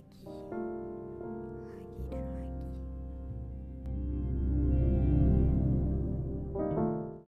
aqui.